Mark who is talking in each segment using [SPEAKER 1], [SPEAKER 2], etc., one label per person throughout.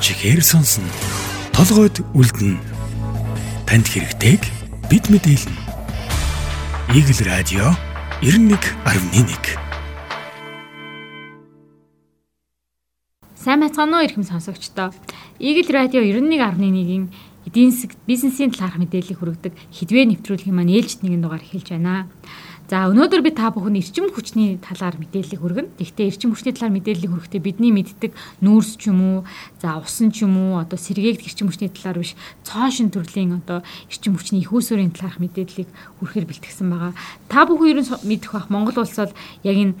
[SPEAKER 1] чихээр сонсно. Толгойд үлдэнэ. Танд хэрэгтэйг бид мэдээлнэ. Игэл радио 91.1
[SPEAKER 2] Сайн байцгаана уу ихэм сонсогчдоо. Игэл радио 91.1-ийн эдийн засаг бизнесийн талаарх мэдээллийг хүргэдэг хідвээ нэвтрүүлгийн маань ээлжид нэгэн дугаар эхэлж байна. За өнөөдөр би та бүхэн эрчим хүчний талаар мэдээллийг хүргэнэ. Гэхдээ эрчим хүчний талаар мэдээллийг хүргэхдээ бидний мэддэг нүүрс ч юм уу, за усан ч юм уу, одоо сэргээгд эрчим хүчний талаар биш, цоошин төрлийн одоо эрчим хүчний их усүрийн талаарх мэдээллийг хүргэхээр бэлтгэсэн байгаа. Та бүхэн ерөн мэдэх бах Монгол улс бол яг энэ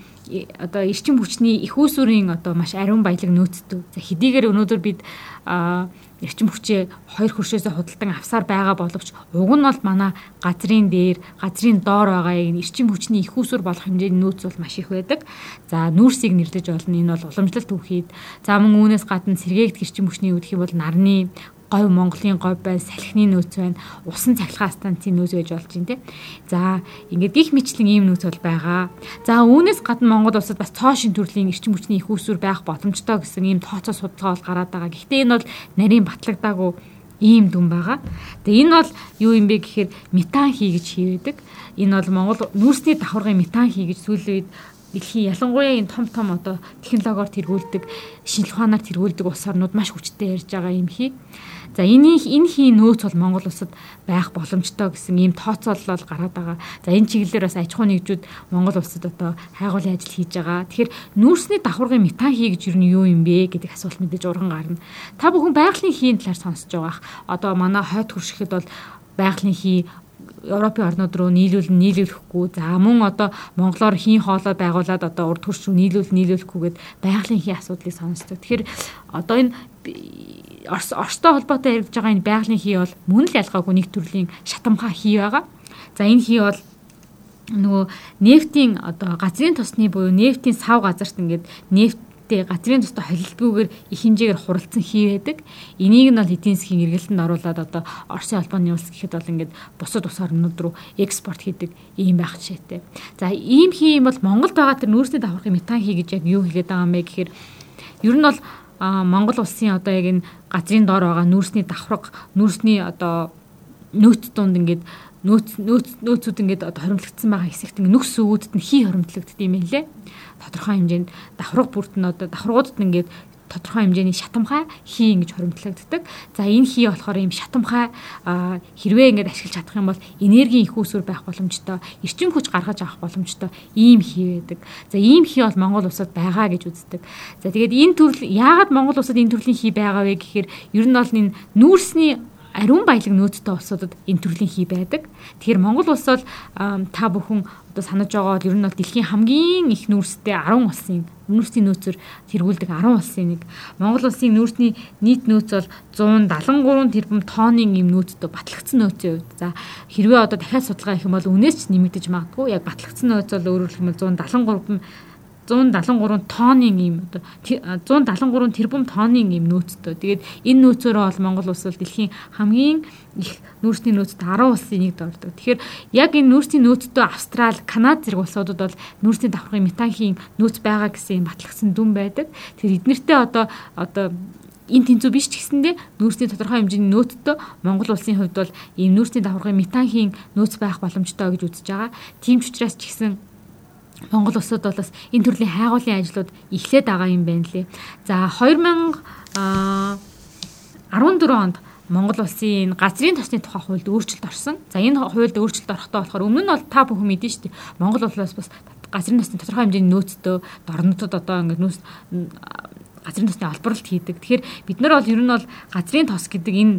[SPEAKER 2] одоо эрчим хүчний их усүрийн одоо маш ариун баялаг нөөцтэй. За хэдийгээр өнөөдөр бид а эрчим хүчээ хоёр хөршөөсөө худалдан авсаар байгаа боловч уг нь бол манай газрын дээр газрын доор байгаа энэ эрчим хүчний их усүр болох хэмжээний нөөц бол маш их байдаг. За нүүрсийг нэрлэж болно. Энэ бол уламжлалт түүхийд за мөн үүнээс гадна сэргээгд эрчим хүчний үүдэх юм бол нарны говь Монголын говь байна, салхины нөөц байна, усан цахилгаан станцын нөөц байж болж байна те. За ингээд гих мэтлэн ийм нөөц бол байгаа. За үүнээс гадна Монгол улсад бас цоошин төрлийн эрчим хүчний их үүсвэр байх боломжтой гэсэн ийм тооцоо судалгаа бол гараад байгаа. Гэхдээ энэ бол нарийн батлагдаагүй ийм дүн байгаа. Тэгээ энэ бол юу юм бэ гэхээр метан хий гэж хийвэдэг. Энэ бол Монгол нүүрсний давхаргын метан хий гэж сүүлийн үед дэлхийн ялангуяа энэ том том одоо технологиор тэргүүлдэг шинжилгээ ухаанаар тэргүүлдэг улс орнууд маш хүчтэй ярьж байгаа юм хий. За энийг энэ хий нөөц бол Монгол улсад байх боломжтой гэсэн ийм тооцоолол гараад байгаа. За энэ чиглэлээр бас аж ахуй нэгжүүд Монгол улсад одоо хайгуулын ажил хийж байгаа. Тэгэхээр нүүрсний давхаргын метан хий гэж юу юу юм бэ гэдэг асуулт мэдээж урган гарна. Та бүхэн байгалийн хийн талаар сонсож байгаах. Одоо манай хойд хуршихэд бол байгалийн хий Европын орнууд руу нийлүүл нийлүүлэхгүй за мөн одоо монголоор хийн хоолой байгуулад одоо урд руу нийлүүл нийлүүлэхгүйгээд байгалийн хийн асуудлыг сонсдог. Тэгэхээр одоо энэ Оростой холбоотой яригдж байгаа энэ байгалийн хий бол мөн л ялгаагүй нэг төрлийн шатамхаа хий байгаа. За энэ хий бол нөгөө нефтийн одоо газрын тосны буюу нефтийн сав газарт ингээд нефттэй газрын тостой холилдгүйгээр их хэмжээгээр хуралцсан хий байдаг. Энийг нь бол эдийн засгийн эргэлтэнд оруулаад одоо Оросын холбооны улс гэхэд бол ингээд бусад улс орнууд руу экспорт хийдэг ийм байх жишээтэй. За ийм хий юм бол Монголд байгаа тэр нүүрсний давхаргын метан хий гэж яг юу хэлээд байгаа юм бэ гэхээр ер нь бол Монгол улсын одоо яг энэ газрын доор байгаа нүүрсний давхраг нүүрсний одоо нөөц дунд ингээд нөөц нөөц нөөцүүд ингээд одоо хоримтлагдсан байгаа хэсэгт ингээд нүкс өвөдд нь хий хоримтлагддаг юм лээ. Тодорхой хэмжээнд давхраг бүрт нь одоо давхрагуудад нь ингээд тодорхой хэмжээний шатамхай хий ингэж хоримтлагддаг. За энэ хий болохоор ийм шатамхай хэрвээ ингэж ашиглаж чадах юм бол энергийн их үүсвэр байх боломжтой, эрчим хүч гаргаж авах боломжтой ийм хий байдаг. За ийм хий бол Монгол улсад байгаа гэж үздэг. За тэгээд энэ төрөл яагаад Монгол улсад энэ төрлийн хий байгаа вэ гэхээр ер нь бол энэ нүүрсний ариун баялаг нөөцтэй улсуудад энэ төрлийн хий байдаг. Тэгэхээр Монгол улс бол та бүхэн одоо санаж байгаа бол ер нь бол дэлхийн хамгийн их нүүрстэй 10 улсын нүүрсийн нөөцөөр тэргүүлдэг 10 улсын нэг. Монгол улсын нүүрсний нийт нөөц бол 173 тэрбум тонны юм нөөцтэй батлагдсан нөөцийн хувьд. За хэрвээ одоо дахиад судалгаа хийх юм бол үнээс ч нэмэгдэж магадгүй. Яг батлагдсан нөөц бол өөрөөр хэлбэл 173 173 тонны юм одоо 173 тэрбум тонны юм нөөцтэй. Тэгээд энэ нөөцөөрөө бол Монгол улс бол дэлхийн хамгийн их нүүрсний нөөцөд 10 улсын нэгд ордог. Тэгэхээр яг энэ нүүрсний нөөцтэй Австрал, Канада зэрэг улсуудад бол нүүрсний давхрын метанхийн нөөц байгаа гэсэн батлагдсан дүн байдаг. Тэгэхээр эднэртээ одоо одоо энэ тэнцүү биш ч гэсэндээ нүүрсний тодорхой хэмжээний нөөцтэй Монгол улсын хувьд бол ийм нүүрсний давхаргын метанхийн нөөц байх боломжтой гэж үзэж байгаа. Тийм ч учраас ч гэсэн Монгол улсад бол бас энэ төрлийн хайгуулын ажлууд эхлээд байгаа юм байна лээ. За 2014 онд Монгол улсын газрын тосны тухай хуульд өөрчлөлт орсон. За энэ хуульд өөрчлөлт орохдоо болохоор өмнө нь бол та бүхэн мэдэн шүү дээ. Монгол улсаас бас газрын тосны тодорхой хэмжээний нөөцтэй дорнотод одоо ингээд нөөц газрын тосны олборлолт хийдэг. Тэгэхээр бид нар бол ер нь бол газрын тос гэдэг энэ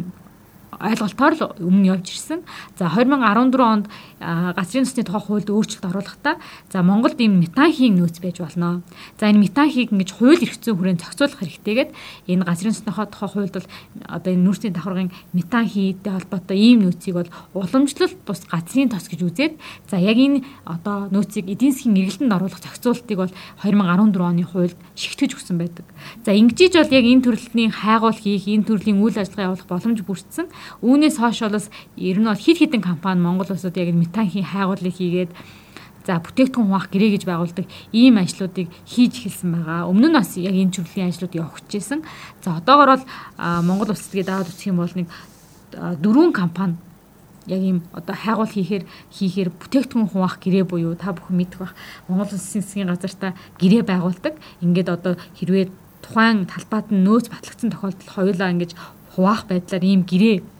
[SPEAKER 2] ойлголтоор л өмнө явж ирсэн. За 2014 онд газрын тосны тухай хуульд өөрчлөлт оруулахдаа за Монголд ийм метанхийн нөөц байж болно. За энэ метанхийг ингэж хууль эрх зүйн хүрээнд зохицуулах хэрэгтэйгээд энэ газрын тосны тухай хуульд бол одоо энэ нүүрсний давхаргын метанхийтэй холбоотой ийм нөөцийг бол уламжлалт бус газрын тос гэж үзээд за яг энэ одоо нөөцийг эдийн засгийн эргэлтэнд оруулах зохицуултыг бол 2014 оны хуульд шигтгэж өгсөн байдаг. За ингэжиж бол яг энэ төрлийн хайгуул хийх, энэ төрлийн үйл ажиллагаа явуулах боломж бүрдсэн. Үүнээс хойш бол ер нь бол хид хідэн компани Монгол улсад яг метанхийн хайгуулыг хийгээд за бүтээгдэхүүн хуваах гэрээ гэж байгуулдаг ийм ажлуудыг хийж эхэлсэн байгаа. Өмнө нь бас яг энэ чиглэлийн ажлууд явагдаж байсан. За одоогор бол Монгол улс тэгээд даваад үсэх юм бол нэг дөрвөн компани яг ийм одоо хайгуул хийхээр хийхээр бүтээгдэхүүн хуваах гэрээ буюу та бүхэн мэдэх бах Монгол Улсын засгийн газартаа гэрээ байгуулдаг. Ингээд одоо хэрвээ тухайн талбайд нь нөөц батлагдсан тохиолдолд хоёулаа ингэж хуваах байдлаар ийм гэрээ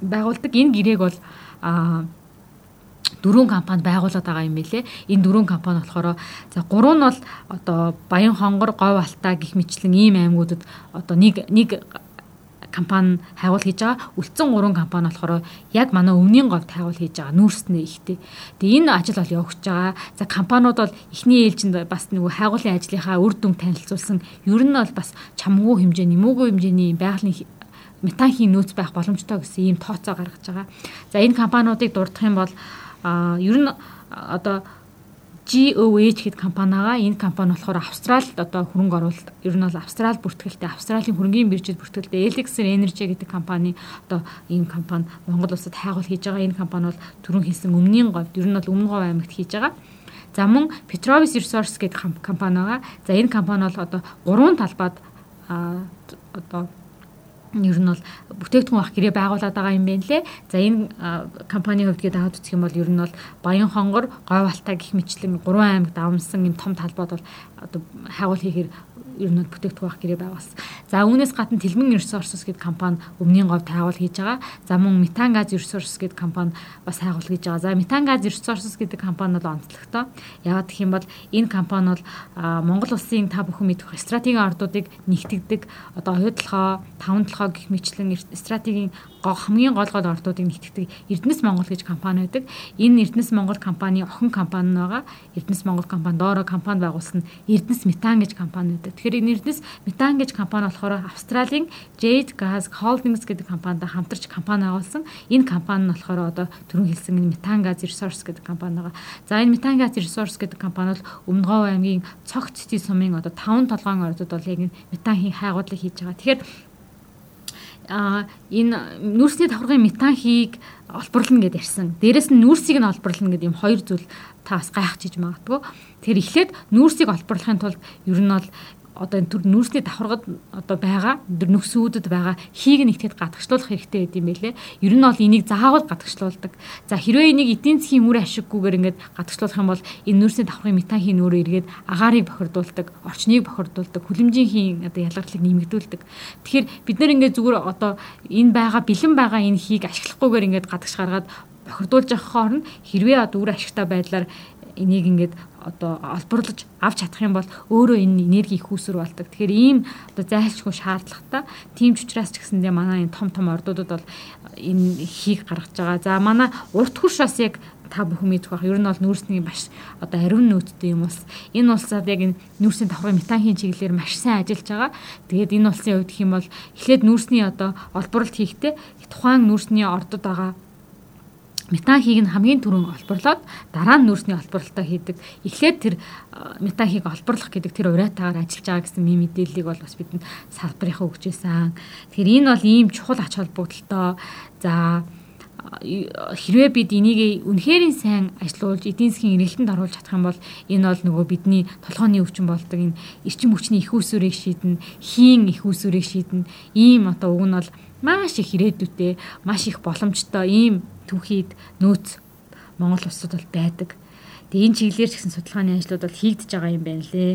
[SPEAKER 2] байгуулдаг. Энэ гэрээг бол а дөрвөн компани байгуулад байгаа юм билэ. Энэ дөрвөн компани болохоор за гурав нь бол одоо Баян хонгор, Говь Алтай гих мэтлэн ийм аймагуудад одоо нэг нэг компани хайгуул хийж байгаа. Үлдсэн гурван компани болохоор яг манай өмнгийн говьд хайгуул хийж байгаа. Нүүрснээ ихтэй. Тэгээ энэ ажил бол явагдаж байгаа. За компаниуд бол эхний ээлжинд бас нөгөө хайгуулын ажлынхаа үр дүн танилцуулсан. Ер нь бол бас чамгүй хэмжээ, нэмээгүй хэмжээний байгалийн метанхийн нөөц байх боломжтой гэсэн ийм тооцоо гаргаж байгаа. За энэ компаниудыг дурдах юм бол ер нь одоо GOH гэдэг компани байгаа. Энэ компани болохоор Австралид одоо хөрөнгө оруулалт ер нь бол Австрал бүртгэлтэй Австралийн хөрөнгөний биржид бүртгэлтэй Elixir Energy гэдэг компани одоо энэ компани Монгол улсад хайгуул хийж байгаа. Энэ компани бол түрүүн хэлсэн өмнгийн говьд ер нь бол өмнө говь аймагт хийж байгаа. За мөн Petrovis Resources гэдэг компани байгаа. За энэ компани бол одоо гурван талбайд одоо ер нь бол бүтээгдэхүүн авах гэрээ байгуулад байгаа юм байна лээ. За энэ компанийн хувьд гээд аваад үзэх юм бол ер нь бол Баян хонгор, Говь Алтай гих мэтлэн гурван аймаг давмсан юм том талбайд бол одоо хайгуул хийхээр ер нь бүтээгдэхүүн гэрээ байгуулсан. За үүнээс гадна Тэлмэн Resources гэдэг компани өмнгийн говь тайвал хийж байгаа. За мөн Метан газ Resources гэдэг компани бас хайгуул хийж байгаа. За Метан газ Resources гэдэг компани бол онцлогтой. Яагаад гэх юм бол энэ компани бол Монгол улсын та бүхэн мэдэх стратегийн ордуудыг нэгтгэдэг одоо оюутлахаа, таван толгой гэх мэтлэн стратегийн хамгийн гол гол ордуудыг нэгтгэдэг Эрдэнэс Монгол гэж компани байдаг. Энэ Эрдэнэс Монгол компани охин компани байгаа. Эрдэнэс Монгол компани доороо компани байгуулсан Эрдэнэс Метан гэж компани байдаг. Тэгэхээр энэ Эрдэнэс Метан гэж компани болохоор Австралийн Jade Gas Holdings гэдэг компанитай хамтарч компани байгуулсан. Энэ компани нь болохоор одоо түрүүн хэлсэн энэ Метан Gas Resource гэдэг компани байгаа. За энэ Метан Gas Resource гэдэг компани бол Өмнөгов аймгийн цогц цэцгийн сумын одоо 5 толгойн ордод бол яг метан хайгуудлыг хийж байгаа. Тэгэхээр энэ нүүрсний давхаргын метанхийг олборлно гэдээ ярьсан. Дээрэс нь нүүрсийг нь олборлно гэдэг юм хоёр зүйл та бас гайхчихж магадгүй. Тэр эхлээд нүүрсийг олборлохын тулд ер нь бол одоо энэ төр нүүрсний давхаргад одоо байгаа нөхсүүдэд байгаа хийг нэгтгэхэд гадагшлуулах хэрэгтэй гэдэг юм байлээ. Ер нь бол энийг заавал гадагшлуулдаг. За хэрвээ энийг эдийн засгийн үр ашиггүйгээр ингээд гадагшлуулах юм бол энэ нүүрсний давхаргын метанхийн нүүрээ эргээд агаарыг бохирдуулдаг, орчныг бохирдуулдаг, хүлэмжийн одоо ялгарлыг нэмэгдүүлдэг. Тэгэхээр бид нэр ингээд зүгээр одоо энэ байгаа бэлэн байгаа энэ хийг ашиглахгүйгээр ингээд гадагш гаргаад бохирдуулж явах хооронд хэрвээ одоо үр ашигтай байдлаар энийг ингээд одоо олборлож авч чадах юм бол өөрөө энэ энерги их үүсвэр болдог. Тэгэхээр ийм одоо зайлшгүй шаардлагатай. Тийм ч учраас ч гэсэндээ манай энэ том том ордуудад бол энэ хийг гаргаж байгаа. За манай урт хурш бас яг та бүхэн мэдэх байх. Ер нь бол нүүрсний маш одоо ариун нөөцтэй юм улс. Энэ улсад яг энэ нүүрсний давхрын метанхийн чиглэлээр маш сайн ажиллаж байгаа. Тэгээд энэ улсын хувьд гэх юм бол эхлээд нүүрсний одоо олборлолт хийхдээ тухайн нүүрсний ордод байгаа метанхийг нь хамгийн түрүүн олборлоод дараа нь нүүрсний олборлолтоо хийдэг. Эхлээд тэр метанхийг олборлох гэдэг тэр уриатаагаар ажиллаж байгаа гэсэн мэд мэдээллийг бол бас бидэнд салбарынхаа өгчээсэн. Тэгэхээр энэ бол ийм чухал ач холбогдолтой. За хэрвээ бид энийг үнэхэрийн сайн ажилуулж эдийн засгийн эргэлтэнд оруулж чадах юм бол энэ бол нөгөө бидний толгойн өвчин болдог энэ эрчим хүчний их усүрийг шийднэ, хийн их усүрийг шийднэ. Ийм одоо уг нь бол маш их ирээдүйтэй, маш их боломжтой ийм түүхийд нөөц Монгол улсад бол байдаг. Тэгээ энэ чиглэлээр ч гэсэн судалгааны ажлууд бол хийгдэж байгаа юм байна лээ.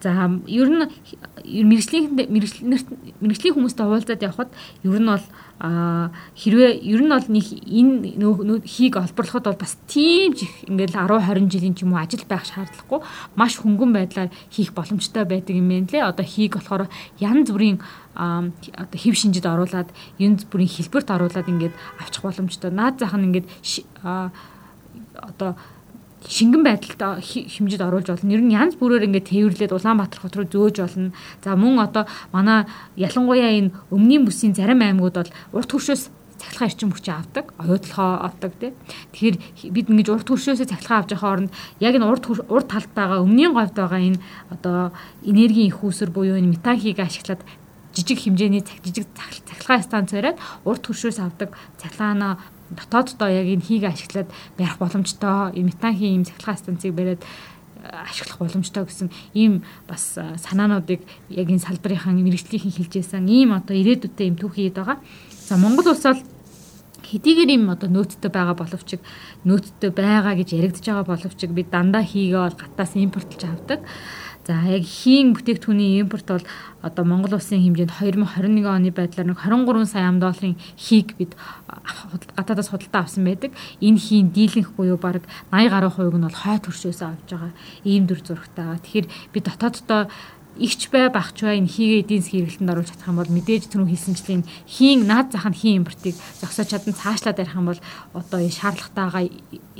[SPEAKER 2] За ер нь мэрэгжлийн мэрэгжлийн хүмүүстэй уулзаад явхад ер нь бол хэрвээ ер нь бол нэг энэ хийг олборлоход бол бас тийм их ингээл 10 20 жилийн ч юм уу ажил байх шаардлагагүй маш хөнгөн байдлаар хийх боломжтой байдаг юм байна лээ. Одоо хийг болохоор янз бүрийн одоо хэв шинжид оруулаад янз бүрийн хэлбэрт оруулаад ингээд авчих боломжтой. Наад зах нь ингээд одоо шингэн байдалд хэмжид оруулж болно. Ер нь янз бүрээр ингээд тээвэрлээд Улаанбаатар хот руу зөөж болно. За мөн одоо манай ялангуяа энэ өмнгийн бүсийн зарим аймагуд бол урт хөршөөс цахилгаан эрчим хүчээ авдаг, оюутлахоо авдаг тий. Тэгэхээр бид ингэж урт хөршөөсөө цахилгаан авч явахаар нь яг энэ урт урт талд байгаа өмнгийн говьд байгаа энэ одоо энергийн их үүсвэр буюу энэ метанхийг ашиглаад жижиг хэмжээний жижиг цахилгаан станц бариад урт хөршөөс авдаг цахилгаанаа дотооддоо яг энэ хийг ашиглаад барих боломжтой метанхийн ийм цахилгаан станцыг бариад ашиглах боломжтой гэсэн ийм бас санаануудыг яг энэ салбарынхан мэрэгжлийнхэн хэлжсэн ийм одоо ирээдүйдээ ийм түүх хийгээд байгаа. За Монгол улс бол хэдийгээр юм одоо нөөцтэй байгаа боловч нөөцтэй байгаа гэж яригдж байгаа боловч бид дандаа хийгээ бол гатаас импортлж авдаг. За яг хийн бүтээгдэхүүний импорт бол одоо Монгол улсын хэмжээнд 2021 оны байдлаар нэг 23 сая ам долларын хийг бид гадаадаас худалдаа авсан байдаг. Энэ хийн дийлэнх буюу баг 80 гаруй хувийг нь бол хойд хөршөөс авч байгаа. Ийм дүр зурагтай. Тэгэхээр бид дотооддоо игч бай багч бай энэ хийгээ эдийн засгийн хэрэглэлтэнд оруулж чадах юм бол мэдээж түрүү хэлсэнчлэн хийн наад зах нь хийн импортыг зогсоож чадан цаашлаад ярих юм бол одоо энэ шаардлагатайгаа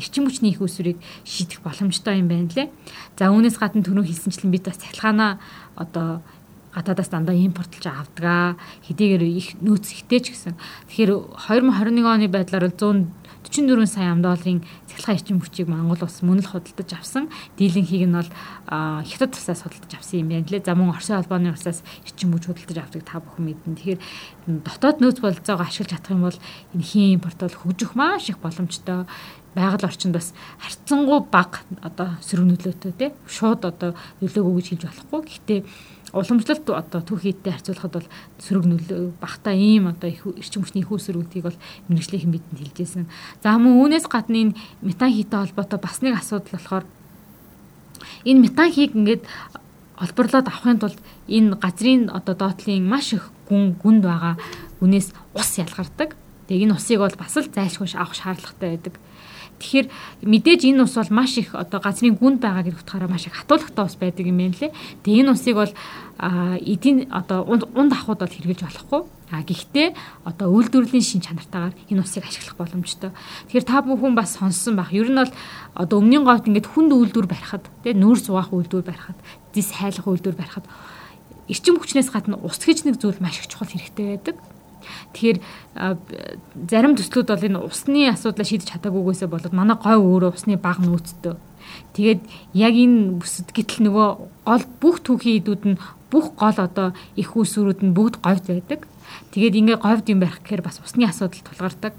[SPEAKER 2] эрчим хүчний их усрыг шийдэх боломжтой юм байна лээ. За үүнээс гадна түрүү хэлсэнчлэн бид бас цахилгаанаа одоо гадаадаас дандаа импортлж авдгаа хэдийгээр их нөөц ихтэй ч гэсэн. Тэгэхээр 2021 оны байдлаар 100 44 сая ам долларын цахилгаан эрчим хүчийг Монгол улс мөн л худалдаж авсан. Дийлэнхийг нь бол хятад улсаас худалдаж авсан юм байна лээ. За мөн Оросын холбооны улсаас эрчим хүч худалдаж авдаг та бүхэн мэднэ. Тэгэхээр дотоод нөөц бололцоогоо ашиглаж чадах юм бол энэ хийн импорт бол хөгжих маш их боломжтой байгаль орчинд бас харьцангуй бага одоо сөрөг нөлөөтэй тий шууд одоо нөлөөгөө гэж хэлж болохгүй. Гэхдээ уламжлалт одоо түүхийдтэй харьцуулахад бол сөрөг нөлөө багтаа ийм одоо их эрчим хүчний их үсрүүдийг бол мэрэгжлийн бидэнд хэлжсэн. За мөн үүнээс гадна энэ метан хийтэй холбоотой бас нэг асуудал болохоор энэ метан хийг ингээд олборлоод авахын тулд энэ газрын одоо доотлын маш их гүн гүнд байгаа үнээс ус ялгардаг. Тэгээ энэ усыг бол бас л зайлшгүй авах шаардлагатай байдаг. Тэгэхээр мэдээж энэ ус бол маш их одоо газрын гүнд байгаа гэж утгаараа маш их хатуулагтай ус байдаг юм байна лээ. Тэгээ энэ усыг бол эдийн одоо унд ахуйд бол хэрглэж болохгүй. А гэхдээ одоо үйлдвэрлэлийн шин чанартаагаар энэ усыг ашиглах боломжтой. Тэгэхээр та бүхэн бас сонссон байх. Ер нь бол одоо өмнгийн говьд ингээд хүнд үйлдвэр барихад тэгээ нүүр зугаах үйлдвэр барихад, дис хайлах үйлдвэр барихад эрчим хүчнээс гадна ус гэж нэг зүйл маш их чухал хэрэгтэй байдаг. Тэгэхээр зарим төслүүд бол энэ усны асуудлаа шийдэж чадаагүйгээсээ болоод манай гой өөрөө усны баг нөөцтэй. Тэгээд яг энэ бүсэд гэтэл нөгөө гол бүх түүхийн идүүд нь бүх гол одоо их усрүүд нь бүгд говьд байдаг. Тэгээд ингээ говьд юм барих гэхээр бас усны асуудал тулгардаг.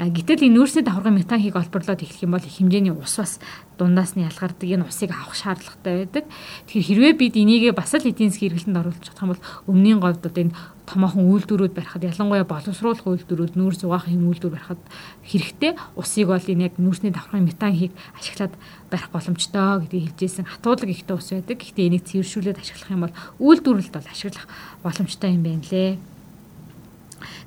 [SPEAKER 2] Гэтэл энэ нүүрсний давхаргын метанхийг олборлоод эхлэх юм бол их хэмжээний ус бас дундаас нь ялгардаг энэ усыг авах шаардлагатай байдаг. Тэгэхээр хэрвээ бид энийгээ бас л эдийн засгийн хэрэглэнд оруулах чадах юм бол өмнгийн говьд одоо энэ томоохон үйлдвэрүүд барихад ялангуяа боловсруулах үйлдвэрүүд нүүр зугаах юм үйлдвэр барихад хэрэгтэй усыг бол энэ яг нүүрсний давхрын метанхийг ашиглаад барих боломжтой гэдгийг хэлжсэн хатуудлага ихтэй ус байдаг. Гэхдээ энийг цэвэршүүлээд ашиглах юм бол үйлдвэрлэлд бол ашиглах боломжтой юм байна лээ.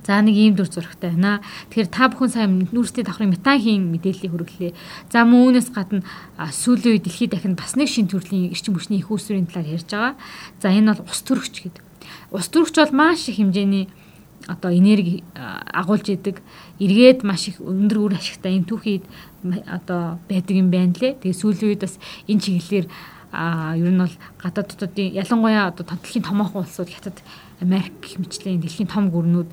[SPEAKER 2] За нэг ийм дүр зурагтай байна. Тэгэхээр та бүхэн сайн нүүрстэй давхрын метанхийн мэдээллийг хүргэлээ. За мөн үүнээс гадна сүүлийн үед дэлхийд дахин бас нэг шин төрлийн эрчим хүчний их үүсвэрийн талаар ярьж байгаа. За энэ бол ус төрөгч гэдэг. Ус төрөгч бол маш их хэмжээний одоо энерги агуулж идэг эргээд маш их өндөр үр ашигтай энэ түүхийд одоо байдаг юм байна лээ. Тэгээ сүүлийн үед бас энэ чиглэлээр а ер нь бол гадаадуудын ялангуяа одоо дэлхийн томоохон улсууд хятад Америк мэтлэн дэлхийн том гүрнүүд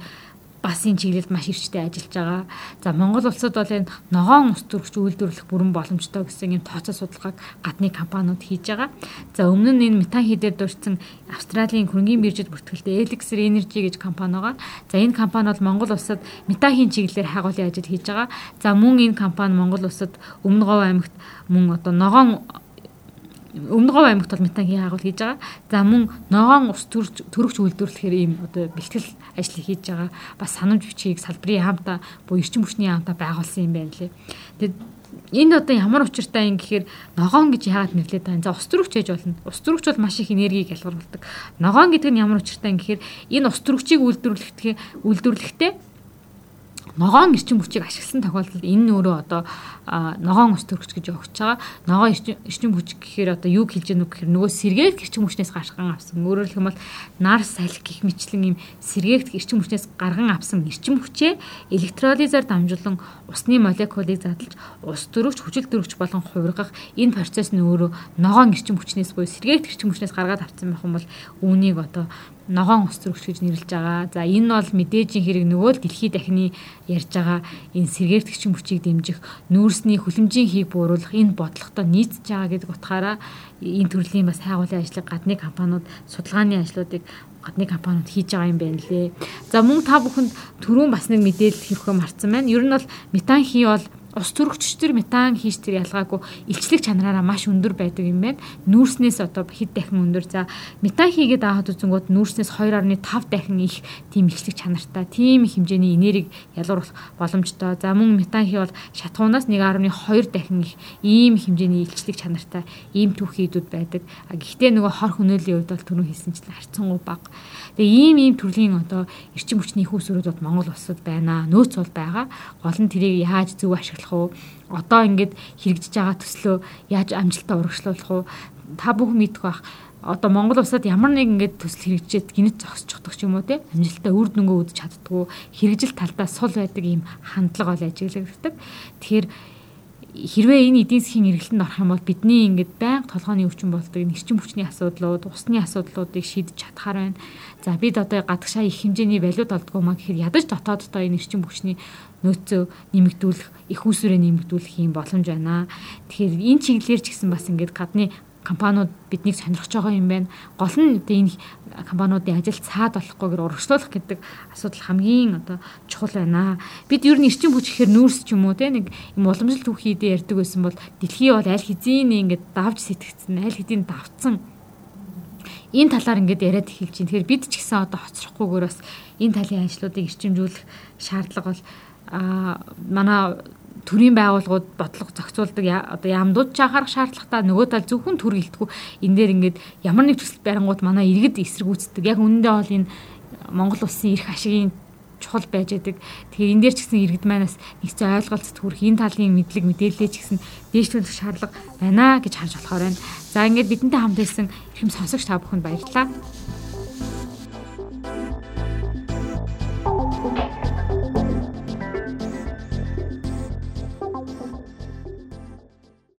[SPEAKER 2] бас энэ чиглэлд маш эрчтэй ажиллаж байгаа. За Монгол улсад бол энэ ногоон ус төрөгч үйлдвэрлэх бүрэн боломжтой гэсэн юм тооцоо судалгааг гадны компаниуд хийж байгаа. За өмнө нь энэ метан хийдээр дурдсан Австралийн хөрөнгөний биржид бүртгэлтэй Elixir Energy гэж компани байгаа. За энэ компани бол Монгол улсад метахийн чиглэлээр хайгуулын ажил хийж байгаа. За мөн энэ компани Монгол улсад Өмнө Говь аймагт мөн одоо ногоон Өмнө Говь аймагт бол метангийн агуул хийж байгаа. За мөн ногоон ус төрөгч үйлдвэрлэхээр ийм одоо бэлтгэл ажлыг хийж байгаа. Бас санамж бичгийг салбарын хаамтаа буюу эрчим хүчний хаамтаа байгуулсан юм байна лээ. Тэгээд энд одоо ямар учиртай юм гэхээр ногоон гэж яагаад нэрлээд байгаа юм. За ус төрөгч гэж болно. Ус төрөгч бол маш их энергийг ялгаруулдаг. Ногоон гэдэг нь ямар учиртай юм гэхээр энэ ус төрөгчийг үйлдвэрлэхдээ үйлдвэрлэхдээ ногоон эрчим хүчийг ашигласан тохиолдолд энэ нь өөрөө одоо ногоон ус төрөгч гэж өгч байгаа. Ногоон эрчим хүч гэхээр одоо юу хэлж яах вэ гэхээр нөгөө сэргээх эрчим хүчнээс гарган авсан. Өөрөөр хэлбэл нар салхи гих мэтлэн юм сэргээх эрчим хүчнээс гарган авсан эрчим хүчээ электролизээр дамжуулан усны молекулыг задлж ус төрөгч хүчил төрөгч болон хувиргах энэ процесс нь өөрөө ногоон эрчим хүчнээс буюу сэргээх эрчим хүчнээс гаргаад авсан байх юм бол үүнийг одоо ногоон ус зөрөгч гэж нэрлэж байгаа. За энэ бол мэдээжийн хэрэг нөгөө л дэлхийд дахины ярьж байгаа энэ сэргээртгчин хүчийг дэмжих, нүүрсний хүлэмжийн хийг бууруулах энэ бодлоготой нийцж байгаа гэдэг утгаараа энэ төрлийн бас хайгуулын ажлыг гадны компаниуд судалгааны ажлуудыг гадны компаниуд хийж байгаа юм байна лээ. За мөн та бүхэнд түрүүн бас нэг мэдээлэл хэрхөө марцсан байна. Ер нь бол метан хий бол ус төрөгчдөр метан хийж тэр ялгаагүй илчлэг чанараараа маш өндөр байдаг юм байна. Нүүрснээс одоо хэд дахин өндөр. За метан хийгээд аваад үзэнгүүт нүүрснээс 2.5 дахин их тийм илчлэг чанартай, тийм их хэмжээний энерги ялгаруулах боломжтой. За мөн метан хий бол шатгуунаас 1.2 дахин их ийм хэмжээний илчлэг чанартай ийм түүх хийдүүд байдаг. А гэхдээ нөгөө хор хөнөөлийн үед бол түрүү хэлсэнчлэн харьцангуй бага. Тэгээ ийм ийм төрлийн одоо эрчим хүчний их усруудад Монгол улсад байна. Нөөц бол байгаа. Гол нь тэрийг яаж зөв ашиглах вэ? Одоо ингээд хэрэгжиж байгаа төслөө яаж амжилттай урагшлуулах вэ? Та бүхэн мэдэх бах одоо Монгол улсад ямар нэг ингээд төсөл хэрэгжээд гинэт зогсчихдог ч юм уу те амжилттай үр дүнгөө үзэж чаддгүй хэрэгжил талдаа сул байдаг ийм хандлага бол ажиглагддаг. Тэгэхээр хэрвээ энэ эдийн засгийн эргэлтэнд орох юм бол бидний ингээд байнга толгойн өвчин болдог нэрчим хүчний асуудлууд, усны асуудлуудыг шийдэж чадхаар байна. За бид одоо гадагшаа их хэмжээний валют олдгоо маа гэхээр ядаж дотооддоо энэ нэрчим хүчний нөөцөө нэмэгдүүлэх, их усүрээ нэмэгдүүлэх юм боломж байна. Тэгэхээр энэ чиглэлээр ч гэсэн бас ингээд гадны компаниуд биднийг сонирхож байгаа юм байна. Гол нь энэ компаниудын ажил цаад болохгүйгээр урагшлуулах гэдэг асуудал хамгийн одоо чухал байна. Бид ер нь эрчим хүч гэхээр нүүрс ч юм уу те нэг юм уламжлалт түүхийдээ ярьдаг байсан бол дэлхий бол аль хэзээ ингээд давж сэтгцэн, аль хэдийн давцсан энэ талаар ингээд яриад эхэлж байна. Тэгэхээр бид ч гэсэн одоо хоцрохгүйгээр бас энэ талын ажлуудыг эрчимжүүлэх шаардлага бол а манай төрийн байгууллагууд бодлого зохицуулдаг одоо яамдууд ч анхаарах шаардлагатай нөгөө тал зөвхөн төр гэлтгүү энэ дээр ингээд ямар нэг төсөл барингууд манай иргэд эсэргүүцдэг яг үнэндээ бол энэ Монгол улсын эрх ашигын чухал байж байдаг. Тэгэхээр энэ дээр ч гэсэн иргэд манаас нэгцэн ойлголцод хүрэх энэ талын мэдлэг мэдээлэлээ ч гэсэн дээшлүүлэх шаардлага байна гэж харж болохоор байна. За ингээд бидэнтэй хамт байсан эрхэм сонсогч та бүхэнд баярлалаа.